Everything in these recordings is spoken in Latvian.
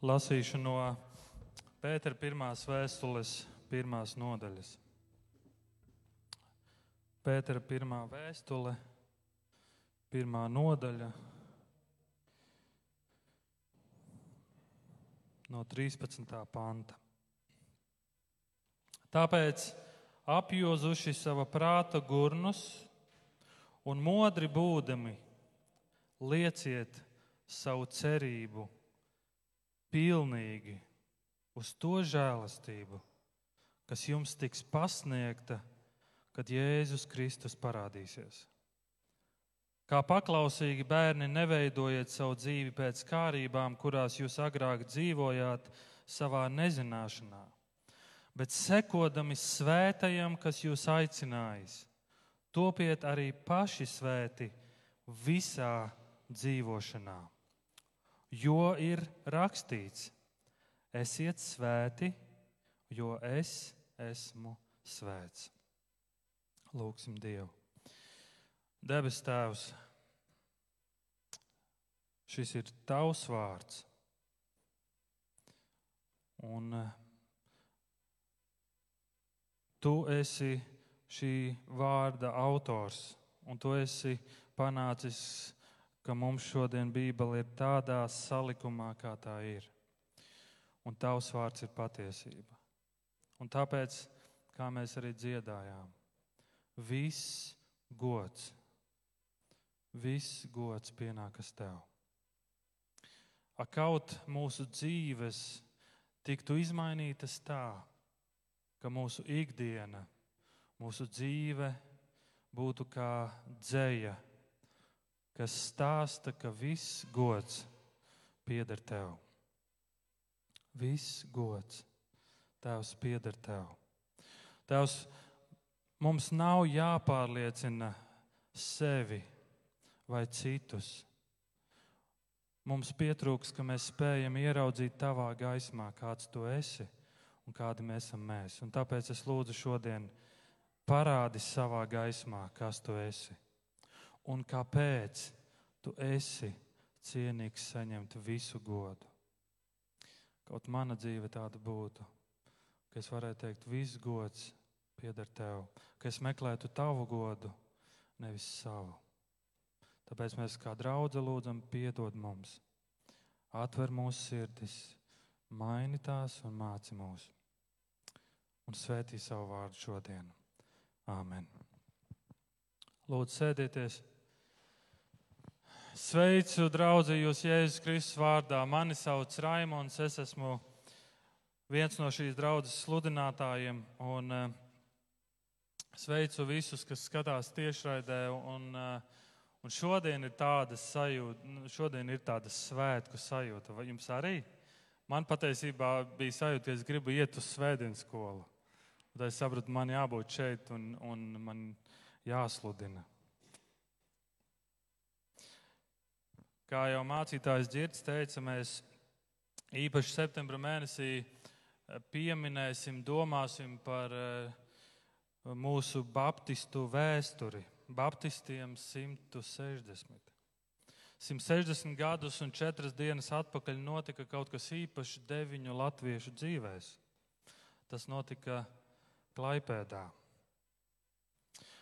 Lasīšu no Pētera pirmās vēstules, pirmās nodaļas. Pētera pirmā vēstule, pirmā nodaļa, no 13. panta. Tāpēc apjozuši sava prāta gurnus un modri būdami lieciet savu cerību pilnīgi uz to žēlastību, kas jums tiks pasniegta, kad Jēzus Kristus parādīsies. Kā paklausīgi bērni, neveidojiet savu dzīvi pēc kārībām, kurās jūs agrāk dzīvojāt savā nezināšanā, bet sekodami svētajam, kas jūs aicinājis, topiet arī paši svēti visā dzīvošanā. Jo ir rakstīts, esiet svēti, jo es esmu svēts. Lūksim Dievu. Debes Tēvs, šis ir Tavs vārds. Un Tu esi šī vārda autors, un Tu esi panācis, ka mums šodien Bībele ir tādā salikumā, kā tā ir. Un Tavs vārds ir patiesība. Un tāpēc, kā mēs arī dziedājām, viss gods, viss gods pienākas Tev. A kaut mūsu dzīves tiktu izmainītas tā, ka mūsu ikdiena, mūsu dzīve būtu kā dzēja, kas stāsta, ka viss gods pieder tev. Viss gods, Tēvs, pieder tev. Tēvs, mums nav jāpārliecina sevi vai citus. Mums pietrūks, ka mēs spējam ieraudzīt tavā gaismā, kāds tu esi un kādi mēs esam mēs. Un tāpēc es lūdzu šodien parādi savā gaismā, kas tu esi un kāpēc tu esi cienīgs saņemt visu godu. Kaut mana dzīve tāda būtu, ka es varētu teikt, viss gods pieder tev, ka es meklētu tavu godu, nevis savu. Tāpēc mēs kā draugi lūdzam, piedod mums, atver mūsu sirdis, maini tās un māci mūs. Un svētī savu vārdu šodien. Āmen. Lūdzu, sēdieties! Sveicu, draugi, jūs Jēzus Kristus vārdā. Mani sauc Raimons, es esmu viens no šīs draudzes sludinātājiem. Un, uh, sveicu visus, kas skatās tiešraidē. Un, uh, un šodien ir sajūta, nu, šodien ir tāda svētku sajūta. Vai jums arī? Man patiesībā bija sajūta, ka es gribu iet uz svētdienas skolu. Tad es sapratu, man jābūt šeit un, un man jāsludina. Kā jau mācītājs Girts teica, mēs īpaši septembra mēnesī eh, pieminēsim, domāsim par eh, mūsu baptistu vēsturi. Baptistiem 160. 160 gadus un 4 dienas atpakaļ notika kaut kas īpašs deviņu latviešu dzīvēs. Tas notika Klaipēdā.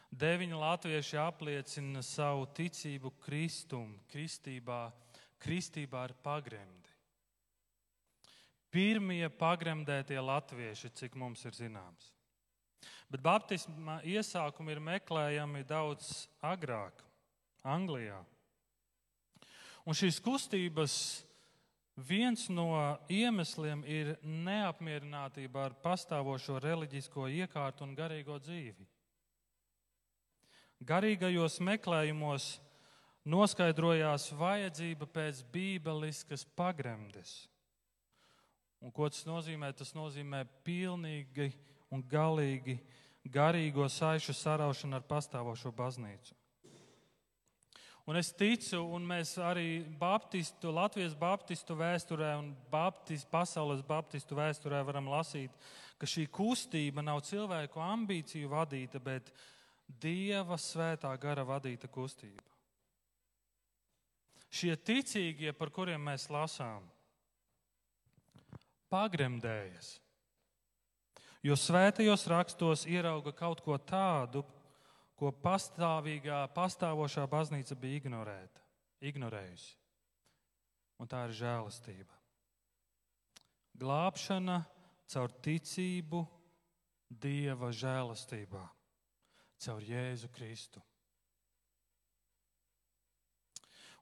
Deviņi latvieši apliecina savu ticību Kristum, kristībā, kristībā ar pagremdi. Pirmie pagremdētie latvieši, cik mums ir zināms. Bet baptisma iesākumi ir meklējami daudz agrāk, Anglijā. Un šīs kustības viens no iemesliem ir neapmierinātība ar pastāvošo reliģisko iekārtu un garīgo dzīvi garīgajos meklējumos noskaidrojās vajadzība pēc bībeliskas pagremdes. Un ko tas nozīmē? Tas nozīmē pilnīgi un galīgi garīgo saišu saraušanu ar pastāvošo baznīcu. Un es ticu, un mēs arī Baptistu, Latvijas Baptistu vēsturē un Baptist, pasaules Baptistu vēsturē varam lasīt, ka šī kustība nav cilvēku ambīciju vadīta, bet Dieva svētā gara vadīta kustība. Šie ticīgie, par kuriem mēs lasām, pagremdējies. Jo svētajos rakstos ierauga kaut ko tādu, ko pastāvīgā, pastāvošā baznīca bija ignorēta, ignorējusi. Un tā ir žēlastība. Glābšana caur ticību Dieva žēlastībā, caur Jēzu Kristu.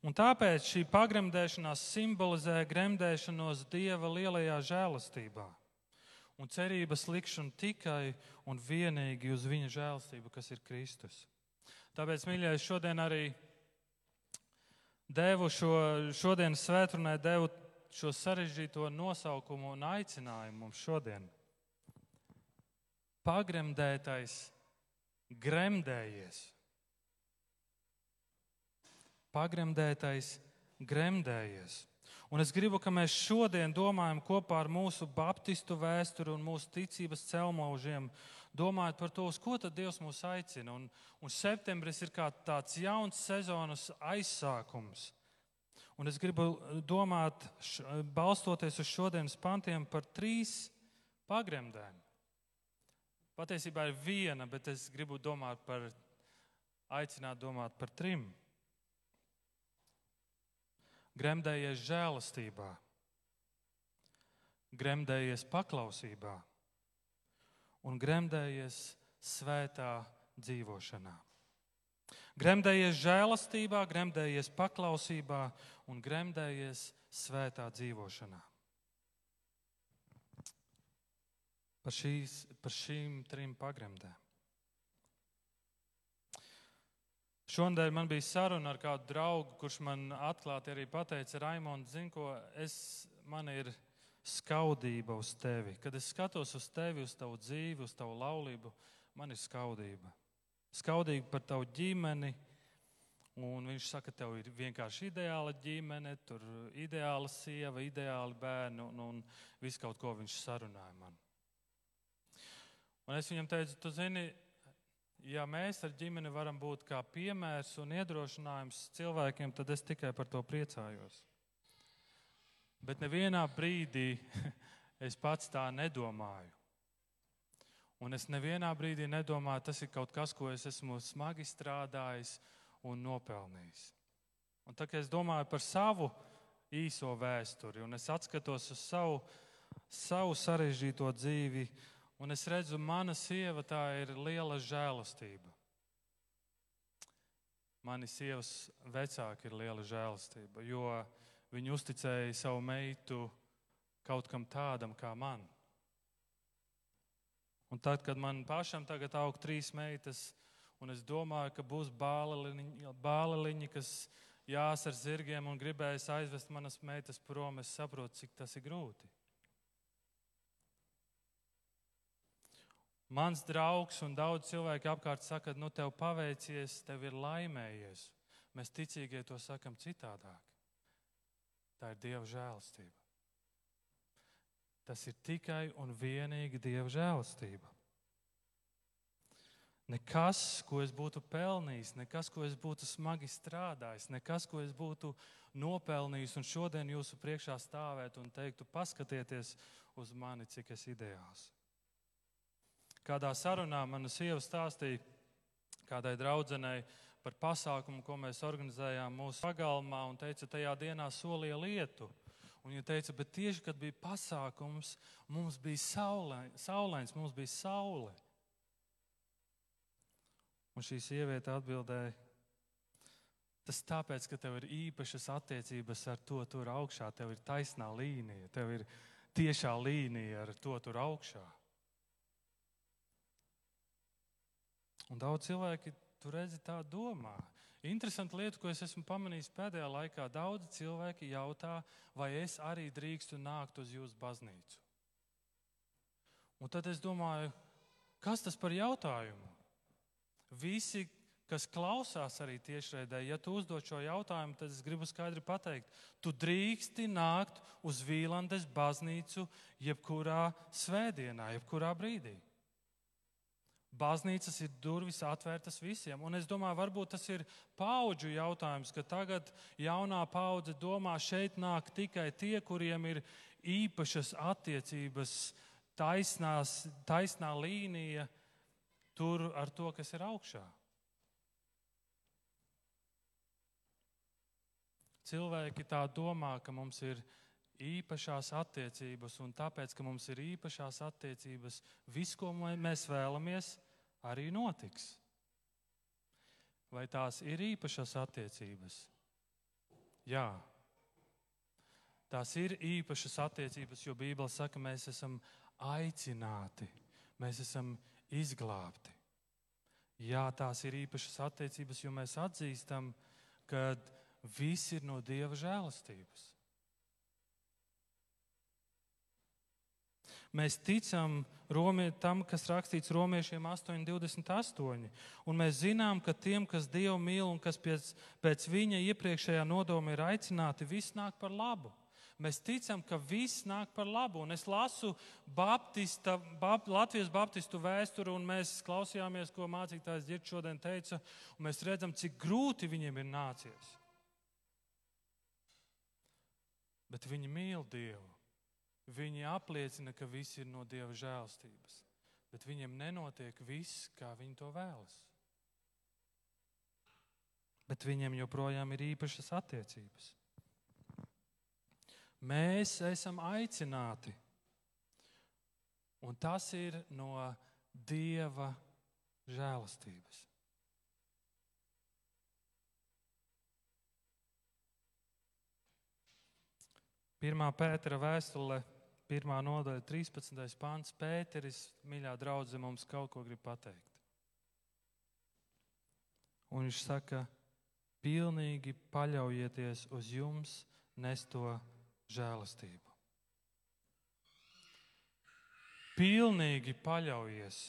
Un tāpēc šī pagremdēšanās simbolizē gremdēšanos Dieva lielajā žēlastībā un cerības likšanu tikai un vienīgi uz viņa žēlstību, kas ir Kristus. Tāpēc, mīļais, šodien arī devu šo šodienas svētdienai, devu šo sarežģīto nosaukumu un aicinājumu mums šodien. Pagremdētais, gremdējies. Pagremdētais, gremdējies. Un es gribu, ka mēs šodien domājam kopā ar mūsu baptistu vēsturi un mūsu ticības celmaužiem, domājot par to, uz ko tad Dievs mūs aicina. Un, un septembris ir kā tāds jauns sezonas aizsākums. Un es gribu domāt, balstoties uz šodienas pantiem, par trīs pagremdēm. Patiesībā ir viena, bet es gribu domāt par, aicināt domāt par trim gremdējies žēlastībā, gremdējies paklausībā un gremdējies svētā dzīvošanā. Gremdējies žēlastībā, gremdējies paklausībā un gremdējies svētā dzīvošanā. Par, šīs, par šīm trim pagremdēm. Šonadēļ man bija saruna ar kādu draugu, kurš man atklāti arī pateica, Raimond, zini, ko es, man ir skaudība uz tevi. Kad es skatos uz tevi, uz tavu dzīvi, uz tavu laulību, man ir skaudība. Skaudība par tavu ģimeni. Un viņš saka, tev ir vienkārši ideāla ģimene, tur ideāla sieva, ideāli bērni un, un viss kaut ko viņš sarunāja man. Un es viņam teicu, tu zini, ja mēs ar ģimeni varam būt kā piemērs un iedrošinājums cilvēkiem, tad es tikai par to priecājos. Bet nevienā brīdī es pats tā nedomāju. Un es nevienā brīdī nedomāju, tas ir kaut kas, ko es esmu smagi strādājis un nopelnījis. Un tā kā es domāju par savu īso vēsturi, un es atskatos uz savu, savu sarežģīto dzīvi, Un es redzu, mana sieva tā ir liela žēlastība. Mani sievas vecāki ir liela žēlastība, jo viņi uzticēja savu meitu kaut kam tādam kā man. Un tad, kad man pašam tagad aug trīs meitas, un es domāju, ka būs bāleliņi, kas jās ar zirgiem un gribēs aizvest manas meitas prom, es saprotu, cik tas ir grūti. Mans draugs un daudz cilvēku apkārt saka, nu, tev paveicies, tev ir laimējies. Mēs ticīgie to sakam citādāk. Tā ir Dieva žēlastība. Tas ir tikai un vienīgi Dieva žēlastība. Nekas, ko es būtu pelnījis, nekas, ko es būtu smagi strādājis, nekas, ko es būtu nopelnījis, un šodien jūsu priekšā stāvēt un teiktu, paskatieties uz mani, cik es ideāls. Kādā sarunā mana sieva stāstīja kādai draudzenei par pasākumu, ko mēs organizējām mūsu pagalmā, un teica, tajā dienā solīja lietu. Un viņa teica, bet tieši kad bija pasākums, mums bija saulē, saulains, mums bija saule. Un šī sieviete atbildēja, tas tāpēc, ka tev ir īpašas attiecības ar to tur augšā, tev ir taisnā līnija, tev ir tiešā līnija ar to tur augšā. Un daudz cilvēki tur redzi tā domā. Interesanti lieta, ko es esmu pamanījis pēdējā laikā. Daudzi cilvēki jautā, vai es arī drīkstu nākt uz jūsu baznīcu. Un tad es domāju, kas tas par jautājumu? Visi, kas klausās arī tiešraidē, ja tu uzdod šo jautājumu, tad es gribu skaidri pateikt, tu drīksti nākt uz Vīlandes baznīcu jebkurā svētdienā, jebkurā brīdī. Baznīcas ir durvis atvērtas visiem. Un es domāju, varbūt tas ir paudžu jautājums, ka tagad jaunā paudze domā, šeit nāk tikai tie, kuriem ir īpašas attiecības, taisnās, taisnā līnija tur ar to, kas ir augšā. Cilvēki tā domā, ka mums ir īpašās attiecības, un tāpēc, ka mums ir īpašās attiecības, viss, ko mēs vēlamies, arī notiks. Vai tās ir īpašas attiecības? Jā. Tās ir īpašas attiecības, jo Bībele saka, mēs esam aicināti, mēs esam izglābti. Jā, tās ir īpašas attiecības, jo mēs atzīstam, ka viss ir no Dieva žēlastības. Mēs ticam romie, tam, kas rakstīts romiešiem 8,28. Un mēs zinām, ka tiem, kas Dievu mīl un kas pēc, pēc viņa iepriekšējā nodoma ir aicināti, viss nāk par labu. Mēs ticam, ka viss nāk par labu. Un es lasu Baptista, Bap, Latvijas Baptistu vēsturi, un mēs klausījāmies, ko mācītājs Girts šodien teica, mēs redzam, cik grūti viņiem ir nācies. Bet viņi mīl Dievu. Viņi apliecina, ka viss ir no Dieva žēlstības, bet viņiem nenotiek viss, kā viņi to vēlas. Bet viņiem joprojām ir īpašas attiecības. Mēs esam aicināti, un tas ir no Dieva žēlastības. Pirmā pētera vēstule Pirmā nodaļa, 13. pāns. Pēteris, mīļā draudzene, mums kaut ko grib pateikt. Un viņš saka, pilnīgi paļaujieties uz jums nesto žēlastību. Pilnīgi paļaujies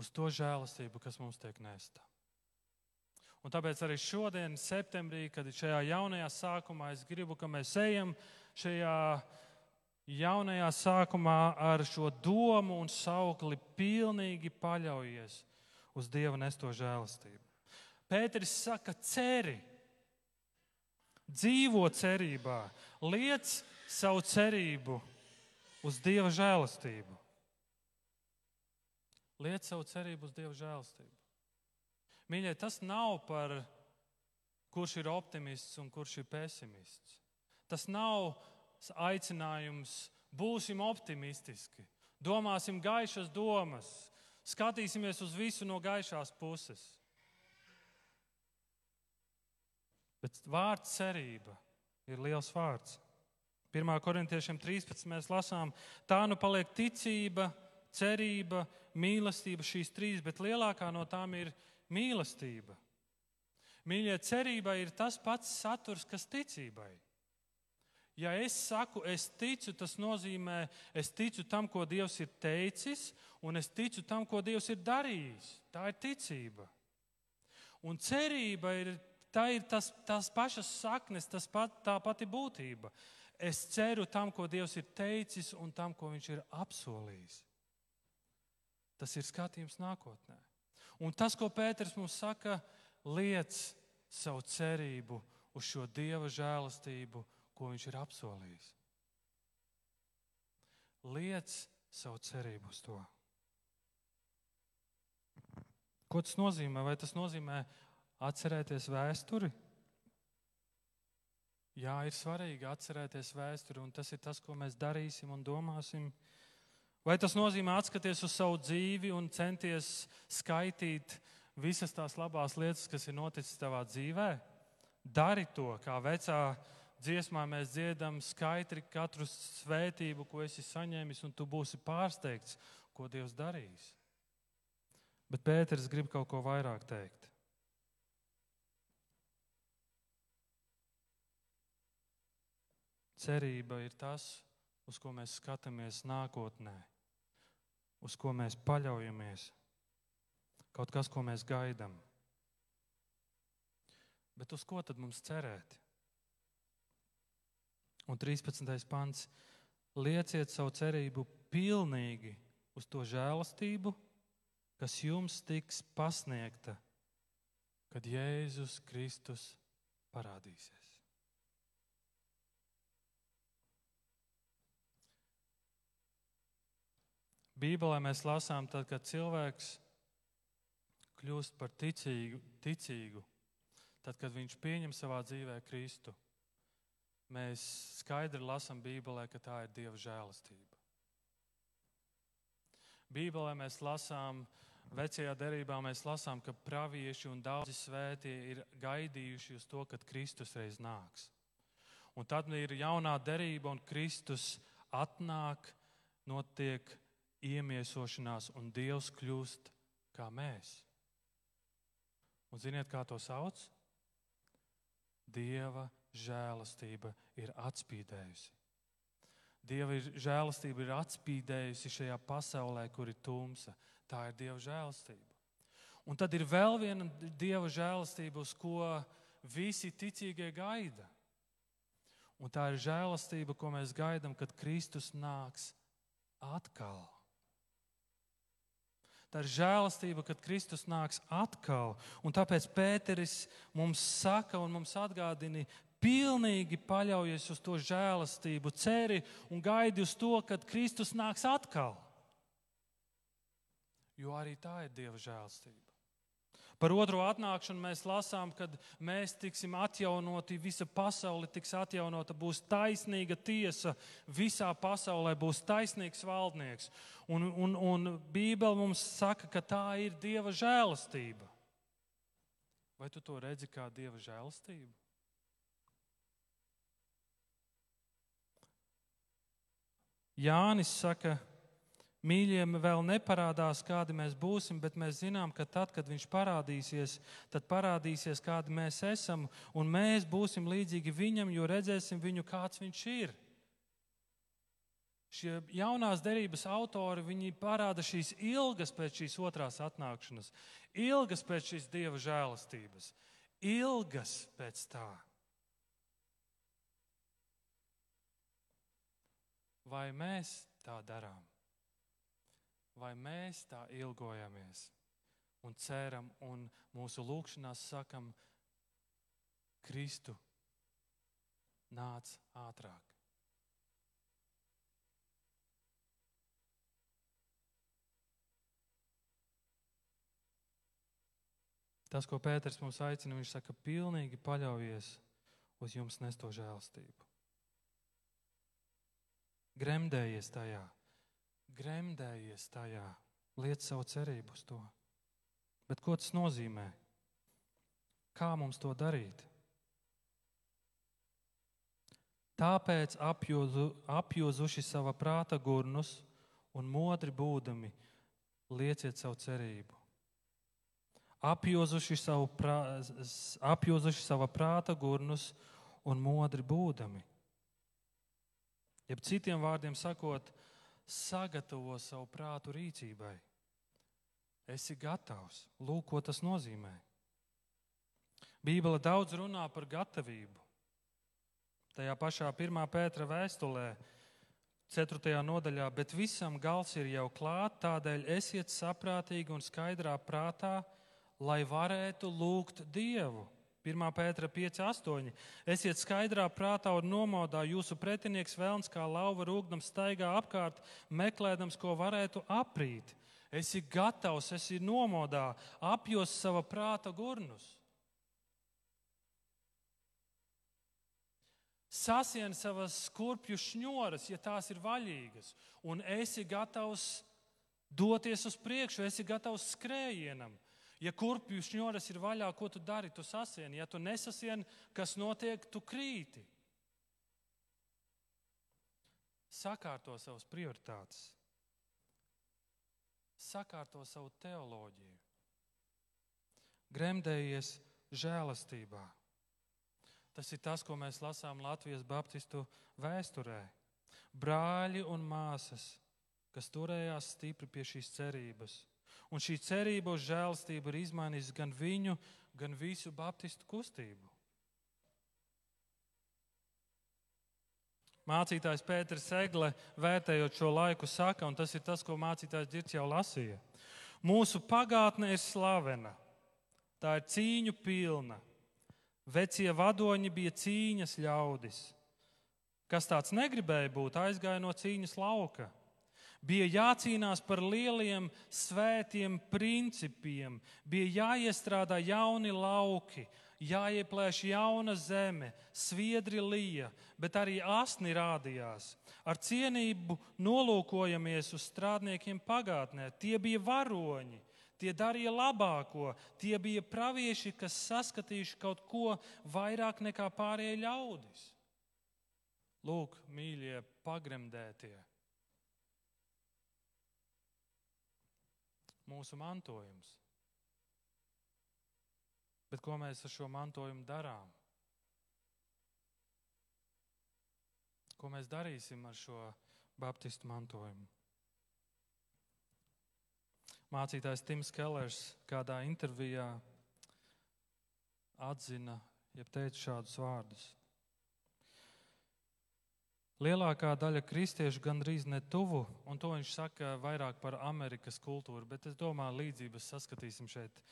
uz to žēlastību, kas mums tiek nesta. Un tāpēc arī šodien, septembrī, kad ir šajā jaunajā sākumā, es gribu, ka mēs ejam šajā jaunajā sākumā ar šo domu un saukli pilnīgi paļaujies uz Dieva nesto žēlastību. Pēteris saka, ceri, dzīvo cerībā, liec savu cerību uz Dieva žēlastību. Liec savu cerību uz Dieva žēlastību. Mīļie, tas nav par kurš ir optimists un kurš ir pesimists. Tas nav aicinājums būsim optimistiski, domāsim gaišas domas, skatīsimies uz visu no gaišās puses. Bet vārds cerība ir liels vārds. 1. korintiešiem 13. mēs lasām, tā nu paliek ticība, cerība, mīlestība, šīs trīs, bet lielākā no tām ir mīlestība. Mīļie, cerība ir tas pats saturs, kas ticībai. Ja es saku, es ticu, tas nozīmē, es ticu tam, ko Dievs ir teicis, un es ticu tam, ko Dievs ir darījis. Tā ir ticība. Un cerība ir, ir tas, tās pašas saknes, tas pat, tā pati būtība. Es ceru tam, ko Dievs ir teicis, un tam, ko Viņš ir apsolījis. Tas ir skatījums nākotnē. Un tas, ko Pēters mums saka, liec savu cerību uz šo Dieva žēlastību ko viņš ir apsolījis. Liec savu cerību uz to. Ko tas nozīmē? Vai tas nozīmē atcerēties vēsturi? Jā, ir svarīgi atcerēties vēsturi, un tas ir tas, ko mēs darīsim un domāsim. Vai tas nozīmē atskaties uz savu dzīvi un centies skaitīt visas tās labās lietas, kas ir noticis tavā dzīvē? Dari to, kā vecā dziesmā mēs dziedam skaidri katru svētību, ko esi saņēmis, un tu būsi pārsteigts, ko Dievs darīs. Bet Pēters grib kaut ko vairāk teikt. Cerība ir tas, uz ko mēs skatāmies nākotnē, uz ko mēs paļaujamies, kaut kas, ko mēs gaidām. Bet uz ko tad mums cerēt? Un 13. pants. Lieciet savu cerību pilnīgi uz to žēlastību, kas jums tiks pasniegta, kad Jēzus Kristus parādīsies. Bībelē mēs lasām, tad, kad cilvēks kļūst par ticīgu, ticīgu, tad, kad viņš pieņem savā dzīvē Kristu, mēs skaidri lasām Bībelē, ka tā ir Dieva žēlastība. Bībelē mēs lasām, vecajā derībā mēs lasām, ka pravieši un daudzi svētie ir gaidījuši uz to, kad Kristus reiz nāks. Un tad ir jaunā derība, un Kristus atnāk, notiek iemiesošanās, un Dievs kļūst kā mēs. Un ziniet, kā to sauc? Dieva žēlastība ir atspīdējusi. Dieva žēlastība ir atspīdējusi šajā pasaulē, kur ir tumsa. Tā ir Dieva žēlastība. Un tad ir vēl viena Dieva žēlastība, uz ko visi ticīgie gaida. Un tā ir žēlastība, ko mēs gaidām, kad Kristus nāks atkal. Tā ir žēlastība, kad Kristus nāks atkal. Un tāpēc Pēteris mums saka un mums atgādina, pilnīgi paļaujies uz to žēlastību, ceri un gaidi uz to, kad Kristus nāks atkal. Jo arī tā ir Dieva žēlastība. Par otro atnākšanu mēs lasām, kad mēs tiksim atjaunoti, visa pasaule tiks atjaunota, būs taisnīga tiesa, visā pasaulē būs taisnīgs valdnieks. Un, un, un Bībele mums saka, ka tā ir Dieva žēlastība. Vai tu to redzi kā Dieva žēlastību? Jānis saka, Mīļiem vēl neparādās, kādi mēs būsim, bet mēs zinām, ka tad, kad viņš parādīsies, tad parādīsies, kādi mēs esam, un mēs būsim līdzīgi viņam, jo redzēsim viņu, kāds viņš ir. Šie jaunās derības autori viņi parāda šīs ilgas pēc šīs otrās atnākšanas, ilgas pēc šīs dieva žēlastības, ilgas pēc tā. Vai mēs tā darām? vai mēs tā ilgojamies un ceram un mūsu lūgšanās sakam, Kristu nāc ātrāk. Tas, ko Pēters mums aicina, viņš saka, pilnīgi paļaujies uz jums nesto žēlstību. Gremdējies tajā gremdējies tajā, liec savu cerību uz to. Bet ko tas nozīmē? Kā mums to darīt? Tāpēc apjozu, apjozuši sava prāta gurnus un modri būdami, lieciet savu cerību. Apjozuši, savu prā, apjozuši sava prāta gurnus un modri būdami. Jeb citiem vārdiem sakot, sagatavo savu prātu rīcībai. Esi gatavs. Lūk, ko tas nozīmē. Bībele daudz runā par gatavību. Tajā pašā pirmā pētra vēstulē, 4. nodaļā, bet visam gals ir jau klāt, tādēļ esiet saprātīgi un skaidrā prātā, lai varētu lūgt Dievu 1. pētera 5,8. Esiet skaidrā prātā un nomodā, jūsu pretinieks vēlns kā lauva rūkdams staigā apkārt, meklēdams, ko varētu aprīt. Esi gatavs, esi nomodā, apjos sava prāta gurnus. Sasien savas skurpju šņoras, ja tās ir vaļīgas, un esi gatavs doties uz priekšu, esi gatavs skrējienam. Ja kurpju šņoras ir vaļā, ko tu dari? Tu sasien. Ja tu nesasien, kas notiek, tu krīti. Sakārto savas prioritātes, sakārto savu teoloģiju, gremdējies žēlastībā. Tas ir tas, ko mēs lasām Latvijas Baptistu vēsturē. Brāļi un māsas, kas turējās stipri pie šīs cerības Un šī cerība uz žēlstību ir izmainījusi gan viņu, gan visu baptistu kustību. Mācītājs Pēters Egle, vērtējot šo laiku, saka, un tas ir tas, ko mācītājs Girts jau lasīja. Mūsu pagātne ir slavena, tā ir cīņu pilna. Vecie vadoņi bija cīņas ļaudis. Kas tāds negribēja būt, aizgāja no cīņas lauka. Bija jācīnās par lieliem svētiem principiem, bija jāiestrādā jauni lauki, jāieplēš jauna zeme, sviedri lija, bet arī asni rādījās. Ar cienību nolūkojamies uz strādniekiem pagātnē. Tie bija varoņi, tie darīja labāko, tie bija pravieši, kas saskatījuši kaut ko vairāk nekā pārējie ļaudis. Lūk, mīļie, pagremdētie. Mūsu mantojums. Bet ko mēs ar šo mantojumu darām? Ko mēs darīsim ar šo baptistu mantojumu? Mācītājs Tims Kellers kādā intervijā atzina, ja teica šādus vārdus. Lielākā daļa kristiešu gandrīz netuvu, un to viņš saka vairāk par Amerikas kultūru, bet es domāju, līdzības saskatīsim šeit,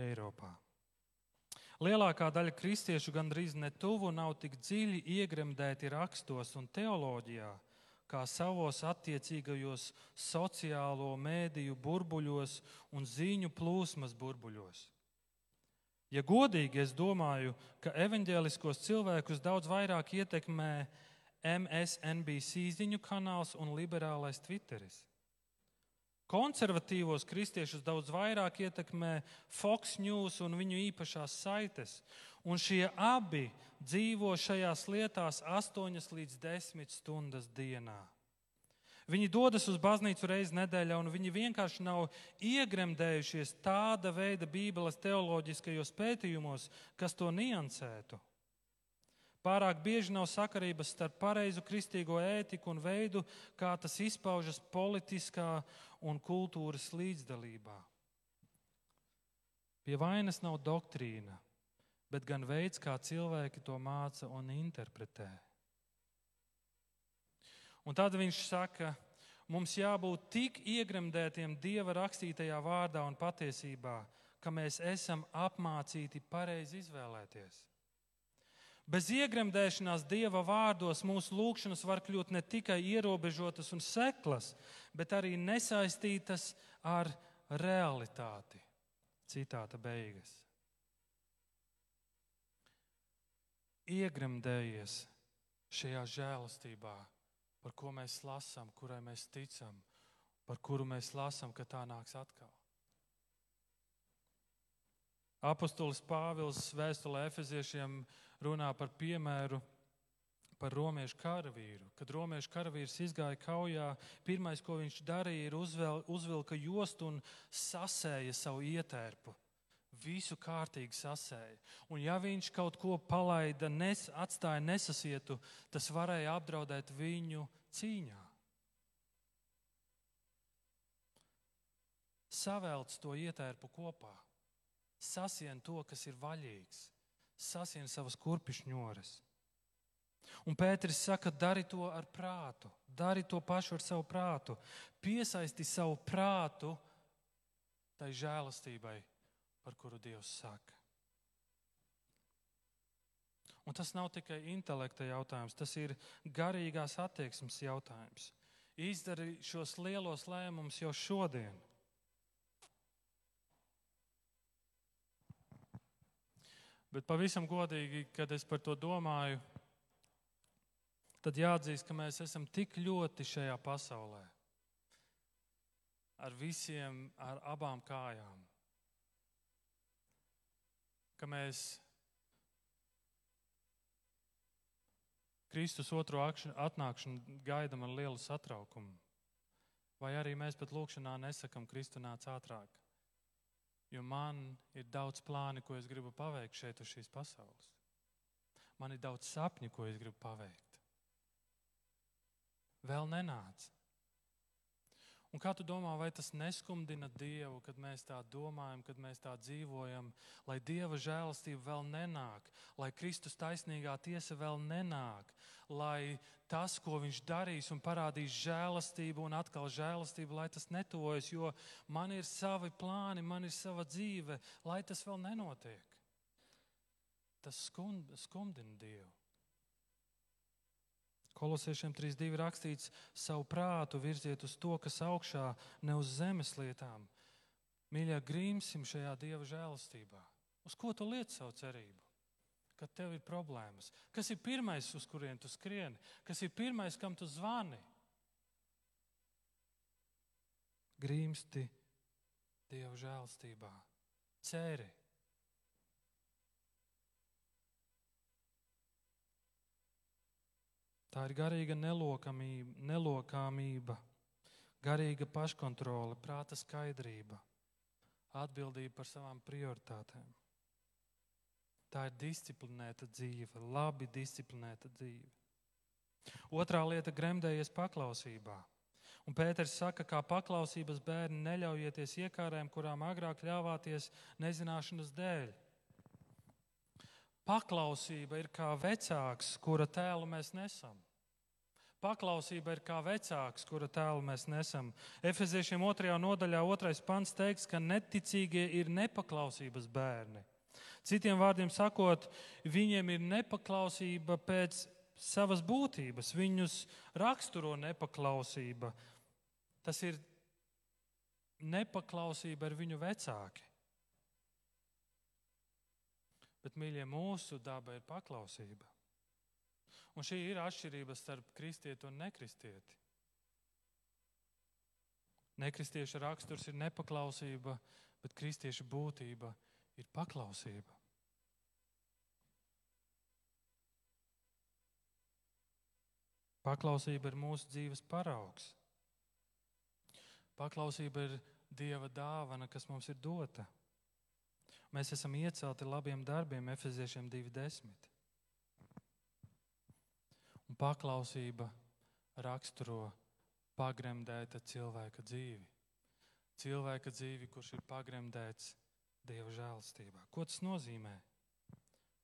Eiropā. Lielākā daļa kristiešu gandrīz netuvu nav tik dziļi iegremdēti rakstos un teoloģijā, kā savos attiecīgajos sociālo mēdīju burbuļos un ziņu plūsmas burbuļos. Ja godīgi, es domāju, ka evaņģēliskos cilvēkus daudz vairāk ietekmē MSNBC ziņu kanāls un liberālais Twitteris. Konservatīvos kristiešus daudz vairāk ietekmē Fox News un viņu īpašās saites. Un šie abi dzīvo šajās lietās 8 līdz 10 stundas dienā. Viņi dodas uz baznīcu reizi nedēļā, un viņi vienkārši nav iegremdējušies tāda veida Bībeles teoloģiskajos pētījumos, kas to niansētu. Pārāk bieži nav sakarības starp pareizu kristīgo ētiku un veidu, kā tas izpaužas politiskā un kultūras līdzdalībā. Pie vainas nav doktrīna, bet gan veids, kā cilvēki to māca un interpretē. Un tad viņš saka, mums jābūt tik iegremdētiem Dieva rakstītajā vārdā un patiesībā, ka mēs esam apmācīti pareizi izvēlēties. Bez iegremdēšanās Dieva vārdos mūsu lūkšanas var kļūt ne tikai ierobežotas un seklas, bet arī nesaistītas ar realitāti. Citāta beigas. Iegremdējies šajā žēlastībā, par ko mēs lasām, kurai mēs ticam, par kuru mēs lasām, ka tā nāks atkal. Apostolis Pāvils vēstulē Efeziešiem runā par piemēru par romiešu karavīru. Kad romiešu karavīrs izgāja kaujā, pirmais, ko viņš darīja, ir uzvel, uzvilka jostu un sasēja savu ietērpu. Visu kārtīgi sasēja. Un ja viņš kaut ko palaida, nes, atstāja nesasietu, tas varēja apdraudēt viņu cīņā. Savelc to ietērpu kopā, sasien to, kas ir vaļīgs sasien savas kurpišņores. Un Pēteris saka, dari to ar prātu, dari to pašu ar savu prātu, piesaisti savu prātu tai žēlastībai, par kuru Dievs saka. Un tas nav tikai intelekta jautājums, tas ir garīgās attieksmes jautājums. Izdari šos lielos lēmumus jau šodien. Bet pavisam godīgi, kad es par to domāju, tad jāatzīst, ka mēs esam tik ļoti šajā pasaulē. Ar visiem, ar abām kājām. Ka mēs Kristus otro atnākšanu gaidām ar lielu satraukumu. Vai arī mēs pat lūkšanā nesakām, Kristu nāc ātrāk jo man ir daudz plāni, ko es gribu paveikt šeit uz šīs pasaules. Man ir daudz sapņu, ko es gribu paveikt. Vēl nenāca. Un kā tu domā, vai tas neskumdina Dievu, kad mēs tā domājam, kad mēs tā dzīvojam, lai Dieva žēlastība vēl nenāk, lai Kristus taisnīgā tiesa vēl nenāk, lai tas, ko Viņš darīs un parādīs žēlastību un atkal žēlastību, lai tas netuvojas, jo man ir savi plāni, man ir sava dzīve, lai tas vēl nenotiek. Tas skumdina Dievu. Kolosiešiem 3.2 rakstīts, savu prātu virziet uz to, kas augšā, ne uz zemes lietām. Mīļā, grimsim šajā Dieva žēlastībā. Uz ko tu liec savu cerību? Kad tev ir problēmas. Kas ir pirmais, uz kurien tu skrieni? Kas ir pirmais, kam tu zvani? Grimsti Dieva žēlastībā. Ceri. Tā ir garīga nelokamība, nelokāmība, garīga paškontrole, prāta skaidrība, atbildība par savām prioritātēm. Tā ir disciplinēta dzīve, labi disciplinēta dzīve. Otrā lieta - gremdējies paklausībā. Un Pēters saka, kā paklausības bērni neļaujieties iekārēm, kurām agrāk ļāvāties nezināšanas dēļ. Paklausība ir kā vecāks, kura tēlu mēs nesam. Paklausība ir kā vecāks, kura tēlu mēs nesam. Efeziešiem 2. nodaļā 2. pants teiks, ka neticīgie ir nepaklausības bērni. Citiem vārdiem sakot, viņiem ir nepaklausība pēc savas būtības, viņus raksturo nepaklausība. Tas ir nepaklausība ar viņu vecāki. Bet, mīļie, mūsu daba ir paklausība. Un šī ir atšķirība starp kristieti un nekristieti. Nekristieša raksturs ir nepaklausība, bet kristieša būtība ir paklausība. Paklausība ir mūsu dzīves paraugs. Paklausība ir Dieva dāvana, kas mums ir dota. Mēs esam iecelti labiem darbiem, Efeziešiem 2.10. Un paklausība raksturo pagremdēta cilvēka dzīvi. Cilvēka dzīvi, kurš ir pagremdēts Dieva žēlstībā. Ko tas nozīmē?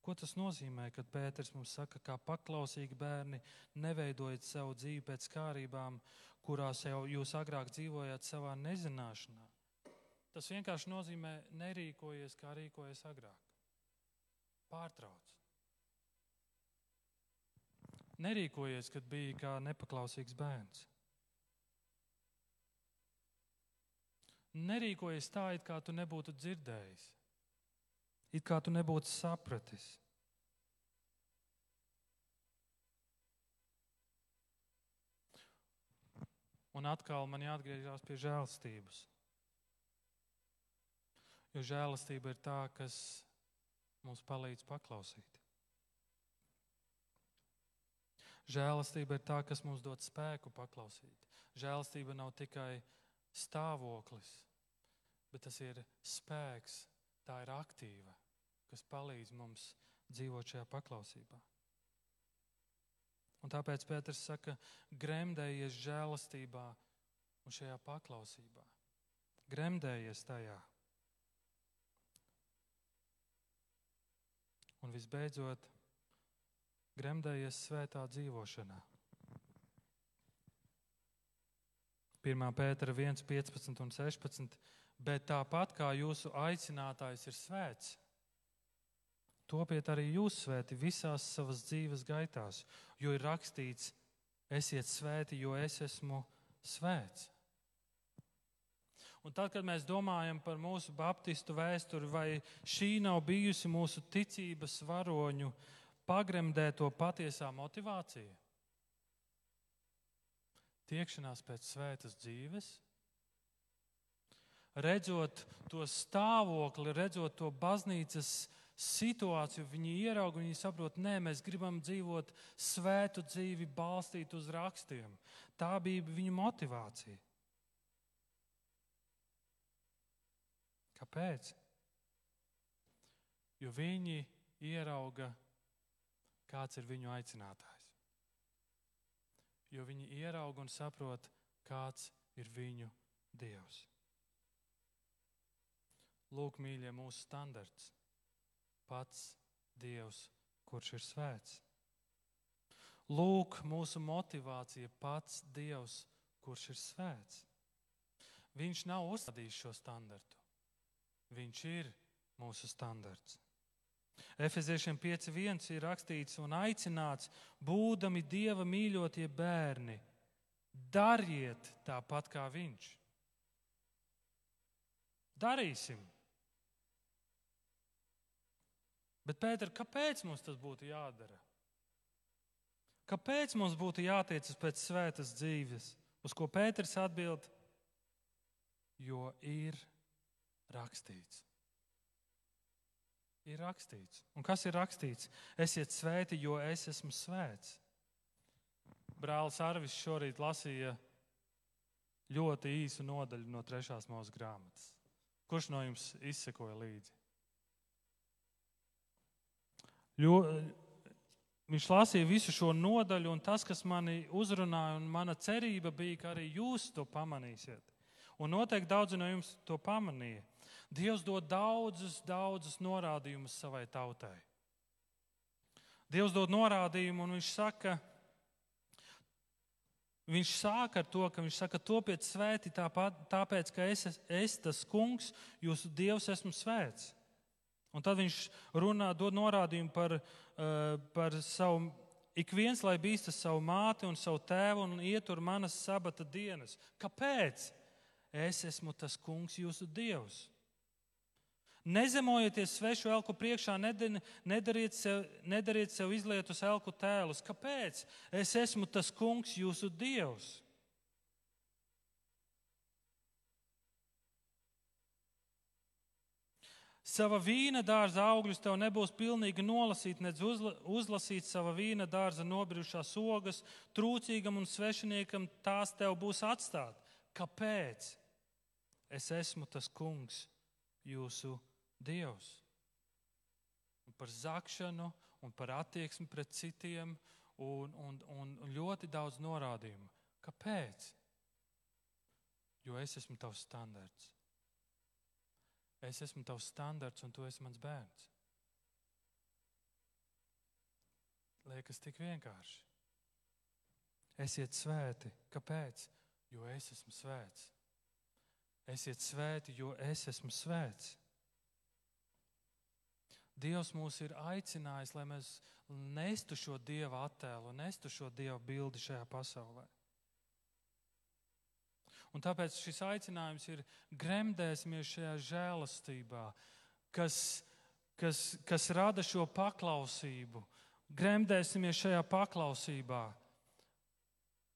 Ko tas nozīmē, kad Pēters mums saka, kā paklausīgi bērni, neveidojiet savu dzīvi pēc kārībām, kurās jau jūs agrāk dzīvojāt savā nezināšanā? Tas vienkārši nozīmē nerīkojies, kā rīkojies agrāk. Pārtrauc. Nerīkojies, kad biji kā nepaklausīgs bērns. Nerīkojies tā, it kā tu nebūtu dzirdējis, it kā tu nebūtu sapratis. Un atkal man jāatgriežas pie žēlstības. Jo žēlastība ir tā, kas mums palīdz paklausīt. Žēlastība ir tā, kas mums dod spēku paklausīt. Žēlastība nav tikai stāvoklis, bet tas ir spēks, tā ir aktīva, kas palīdz mums dzīvot šajā paklausībā. Un tāpēc Pēters saka, gremdējies žēlastībā un šajā paklausībā. Gremdējies tajā. Un visbeidzot, gremdējies svētā dzīvošanā. 1. pētera 1, 15 un 16. Bet tāpat kā jūsu aicinātājs ir svēts, topiet arī jūs svēti visās savas dzīves gaitās, jo ir rakstīts: Esiet svēti, jo es esmu svēts. Un tad, kad mēs domājam par mūsu baptistu vēsturi, vai šī nav bijusi mūsu ticības varoņu pagremdēto patiesā motivācija? Tiekšanās pēc svētas dzīves, redzot to stāvokli, redzot to baznīcas situāciju, viņi ieraudzīja, viņi saprot, nē, mēs gribam dzīvot svētu dzīvi, balstīt uz rakstiem. Tā bija viņa motivācija. Kāpēc? Jo viņi ierauga, kāds ir viņu aicinātājs. Jo viņi ierauga un saprot, kāds ir viņu Dievs. Lūk, mīļie, mūsu standarts. Pats Dievs, kurš ir svēts. Lūk, mūsu motivācija pats Dievs, kurš ir svēts. Viņš nav uzstādījis šo standartu. Viņš ir mūsu standarts. Efeziešiem 5.1 ir rakstīts un aicināts, būdami Dieva mīļotie bērni, dariet tāpat kā Viņš. Darīsim! Bet, Pēter, kāpēc mums tas būtu jādara? Kāpēc mums būtu jātiecas pēc svētas dzīves? Uz ko Pēters atbild? Jo ir rakstīts. Ir rakstīts. Un kas ir rakstīts? Esiet svēti, jo es esmu svēts. Brālis Arvis šorīt lasīja ļoti īsu nodaļu no trešās mūža grāmatas. Kurš no jums izsekoja līdzi? Jo, viņš lasīja visu šo nodaļu, un tas, kas mani uzrunāja, un mana cerība bija, ka arī jūs to pamanīsiet. Un noteikti daudzi no jums to pamanīja. Dievs dod daudzus, daudzus norādījumus savai tautai. Dievs dod norādījumu, un viņš saka, Viņš sāk ar to, ka viņš saka, topiet svēti tāpat, tāpēc, ka es, es tas kungs, jūsu dievs, esmu svēts. Un tad viņš runā, dod norādījumu par, uh, par savu, ik viens, lai bīstas savu māti un savu tēvu un ietur manas sabata dienas. Kāpēc? Es esmu tas kungs, jūsu dievs. Nezemojieties svešu elku priekšā, nedariet sev, nedariet sev izlietus elku tēlus. Kāpēc? Es esmu tas kungs, jūsu dievs. Sava vīna dārza augļus tev nebūs pilnīgi nolasīt, nedz uzla, uzlasīt sava vīna dārza nobrijušās ogas, trūcīgam un svešiniekam tās tev būs atstāt. Kāpēc? Es esmu tas kungs, jūsu dievs. Un par zakšanu un par attieksmi pret citiem un, un, un ļoti daudz norādījumu. Kāpēc? Jo es esmu tavs standarts. Es esmu tavs standarts, un tu esi mans bērns. Liekas, tik vienkārši. Esiet svēti. Kāpēc? Jo es esmu svēts. Esiet svēti, jo es esmu svēts. Dievs mūs ir aicinājis, lai mēs nestu šo dieva attēlu, nestu šo dieva bildi šajā pasaulē. Un tāpēc šis aicinājums ir gremdēsimies šajā žēlastībā, kas, kas, kas rada šo paklausību. Gremdēsimies šajā paklausībā,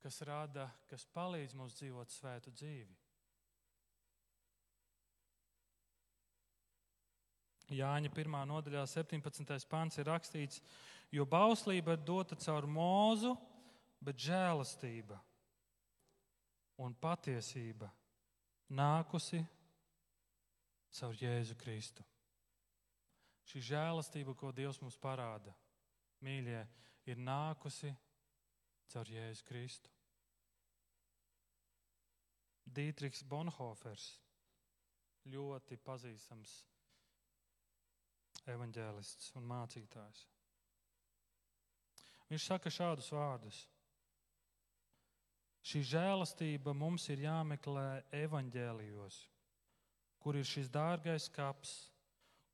kas rada, kas palīdz mums dzīvot svētu dzīvi. Jāņa 1. nodaļā, 17. pants ir rakstīts, jo bauslība ir dota caur mūzu, bet žēlastība un patiesība nākusi caur Jēzu Kristu. Šī žēlastība, ko Dievs mums parāda, mīļie, ir nākusi caur Jēzu Kristu. Dītriks Bonhofers, ļoti pazīstams evanģēlists un mācītājs. Viņš saka šādus vārdus. Šī žēlastība mums ir jāmeklē evaņģēlijos, kur ir šis dārgais kaps,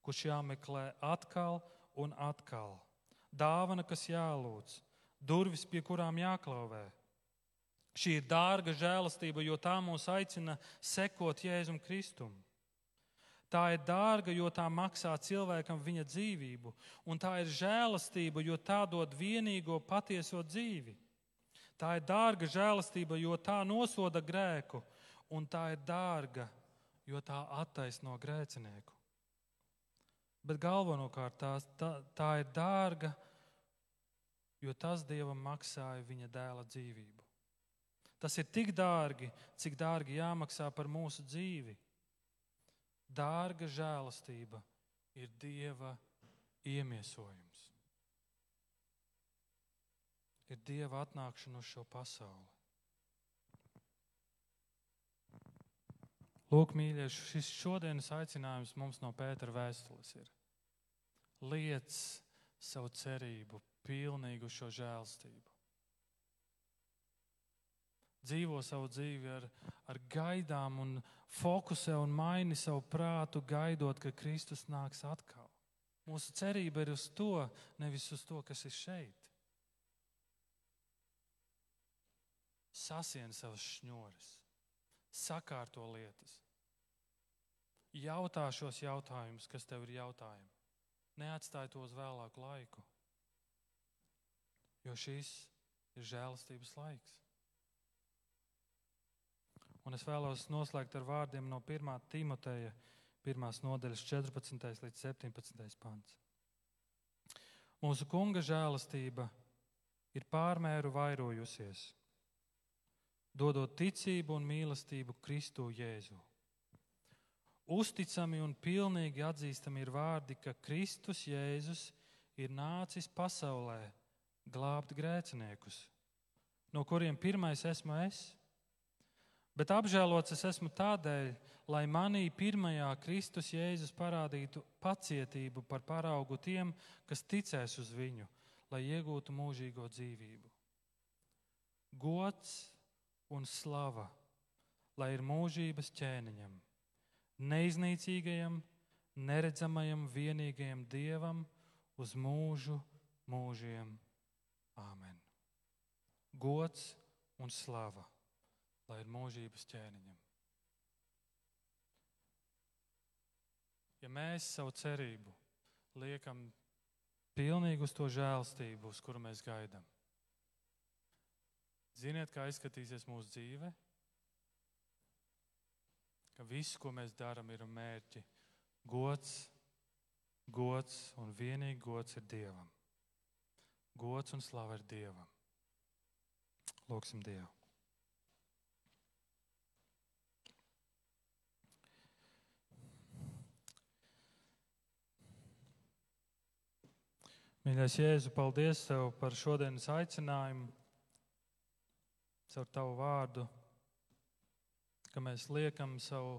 kurš jāmeklē atkal un atkal. Dāvana, kas jālūdz, durvis, pie kurām jāklauvē. Šī ir dārga žēlastība, jo tā mūs aicina sekot Jēzum Kristum. Tā ir dārga, jo tā maksā cilvēkam viņa dzīvību, un tā ir žēlastība, jo tā dod vienīgo patieso dzīvi. Tā ir dārga žēlastība, jo tā nosoda grēku, un tā ir dārga, jo tā attaisno grēcinieku. Bet galvenokārt tā, tā, tā ir dārga, jo tas Dievam maksāja viņa dēla dzīvību. Tas ir tik dārgi, cik dārgi jāmaksā par mūsu dzīvi. Dārga žēlastība ir Dieva iemiesojums ir Dieva atnākšana uz šo pasauli. Lūk, mīļie, šis šodienas aicinājums mums no Pētera vēstules ir. Liec savu cerību pilnīgi uz šo žēlstību. Dzīvo savu dzīvi ar, ar gaidām un fokusē un maini savu prātu, gaidot, ka Kristus nāks atkal. Mūsu cerība ir uz to, nevis uz to, kas ir šeit. Sasien savas šņores, sakārto lietas, jautā šos jautājumus, kas tev ir jautājumi. Neatstāj to uz vēlāku laiku, jo šis ir žēlastības laiks. Un es vēlos noslēgt ar vārdiem no 1. Timoteja, 1. nodaļas 14. līdz 17. pants. Mūsu kunga žēlastība ir pārmēru vairojusies, dodot ticību un mīlestību Kristu Jēzu. Uzticami un pilnīgi atzīstami ir vārdi, ka Kristus Jēzus ir nācis pasaulē glābt grēciniekus, no kuriem pirmais esmu es. Bet apžēlots es esmu tādēļ, lai manī pirmajā Kristus Jēzus parādītu pacietību par paraugu tiem, kas ticēs uz viņu, lai iegūtu mūžīgo dzīvību. Gods un slava, lai ir mūžības ķēniņam neiznīcīgajam, neredzamajam, vienīgajam dievam uz mūžu mūžiem. Āmen. Gods un slava, lai ir mūžības ķēniņam. Ja mēs savu cerību liekam pilnīgi uz to žēlstību, uz kuru mēs gaidām, ziniet, kā izskatīsies mūsu dzīve? ka viss, ko mēs darām, ir mērķi. Gods, gods un vienīgi gods ir Dievam. Gods un slava ir Dievam. Lūksim Dievu. Mīļais Jēzu, paldies Tev par šodienas aicinājumu, caur Tavu vārdu ka mēs liekam savu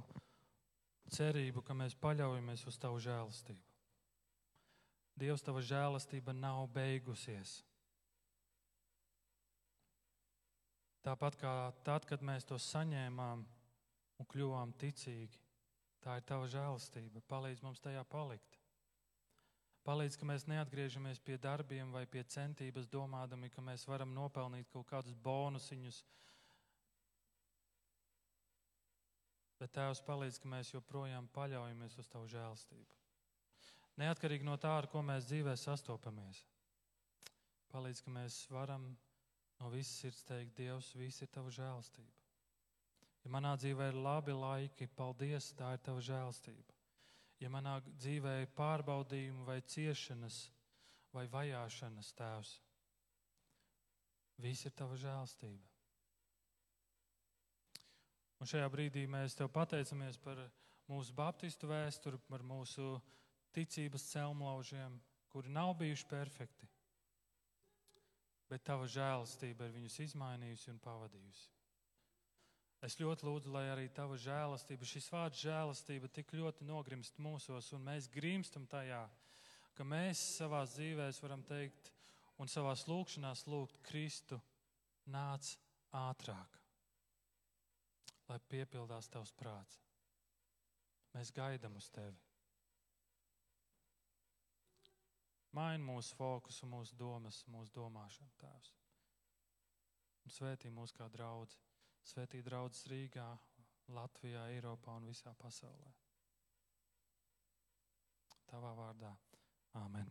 cerību, ka mēs paļaujamies uz Tavu žēlastību. Dievs, Tava žēlastība nav beigusies. Tāpat kā tad, kad mēs to saņēmām un kļuvām ticīgi, tā ir Tava žēlastība. Palīdz mums tajā palikt. Palīdz, ka mēs neatgriežamies pie darbiem vai pie centības, domādami, ka mēs varam nopelnīt kaut kādus bonusiņus, Bet Tēvs palīdz, ka mēs joprojām paļaujamies uz Tavu žēlstību. Neatkarīgi no tā, ar ko mēs dzīvē sastopamies. Palīdz, ka mēs varam no visas sirds teikt, Dievs, viss ir Tava žēlstība. Ja manā dzīvē ir labi laiki, paldies, tā ir Tava žēlstība. Ja manā dzīvē ir pārbaudījumi vai ciešanas vai vajāšanas, Tēvs, viss ir Tava žēlstība. Un šajā brīdī mēs te pateicamies par mūsu baptistu vēsturi, par mūsu ticības celmlaužiem, kuri nav bijuši perfekti. Bet tava žēlastība ir viņus izmainījusi un pavadījusi. Es ļoti lūdzu, lai arī tava žēlastība, šis vārds žēlastība tik ļoti nogrimst mūsos, un mēs grimstam tajā, ka mēs savā dzīvē varam teikt un savā lūkšanā lūgt Kristu, nāc ātrāk lai piepildās tavs prāts. Mēs gaidām uz tevi. Maini mūsu fokusu, mūsu domas, mūsu domāšanu, Tēvs. Un svētī mūs kā draugs. Svētī draugs Rīgā, Latvijā, Eiropā un visā pasaulē. Tavā vārdā. Āmen.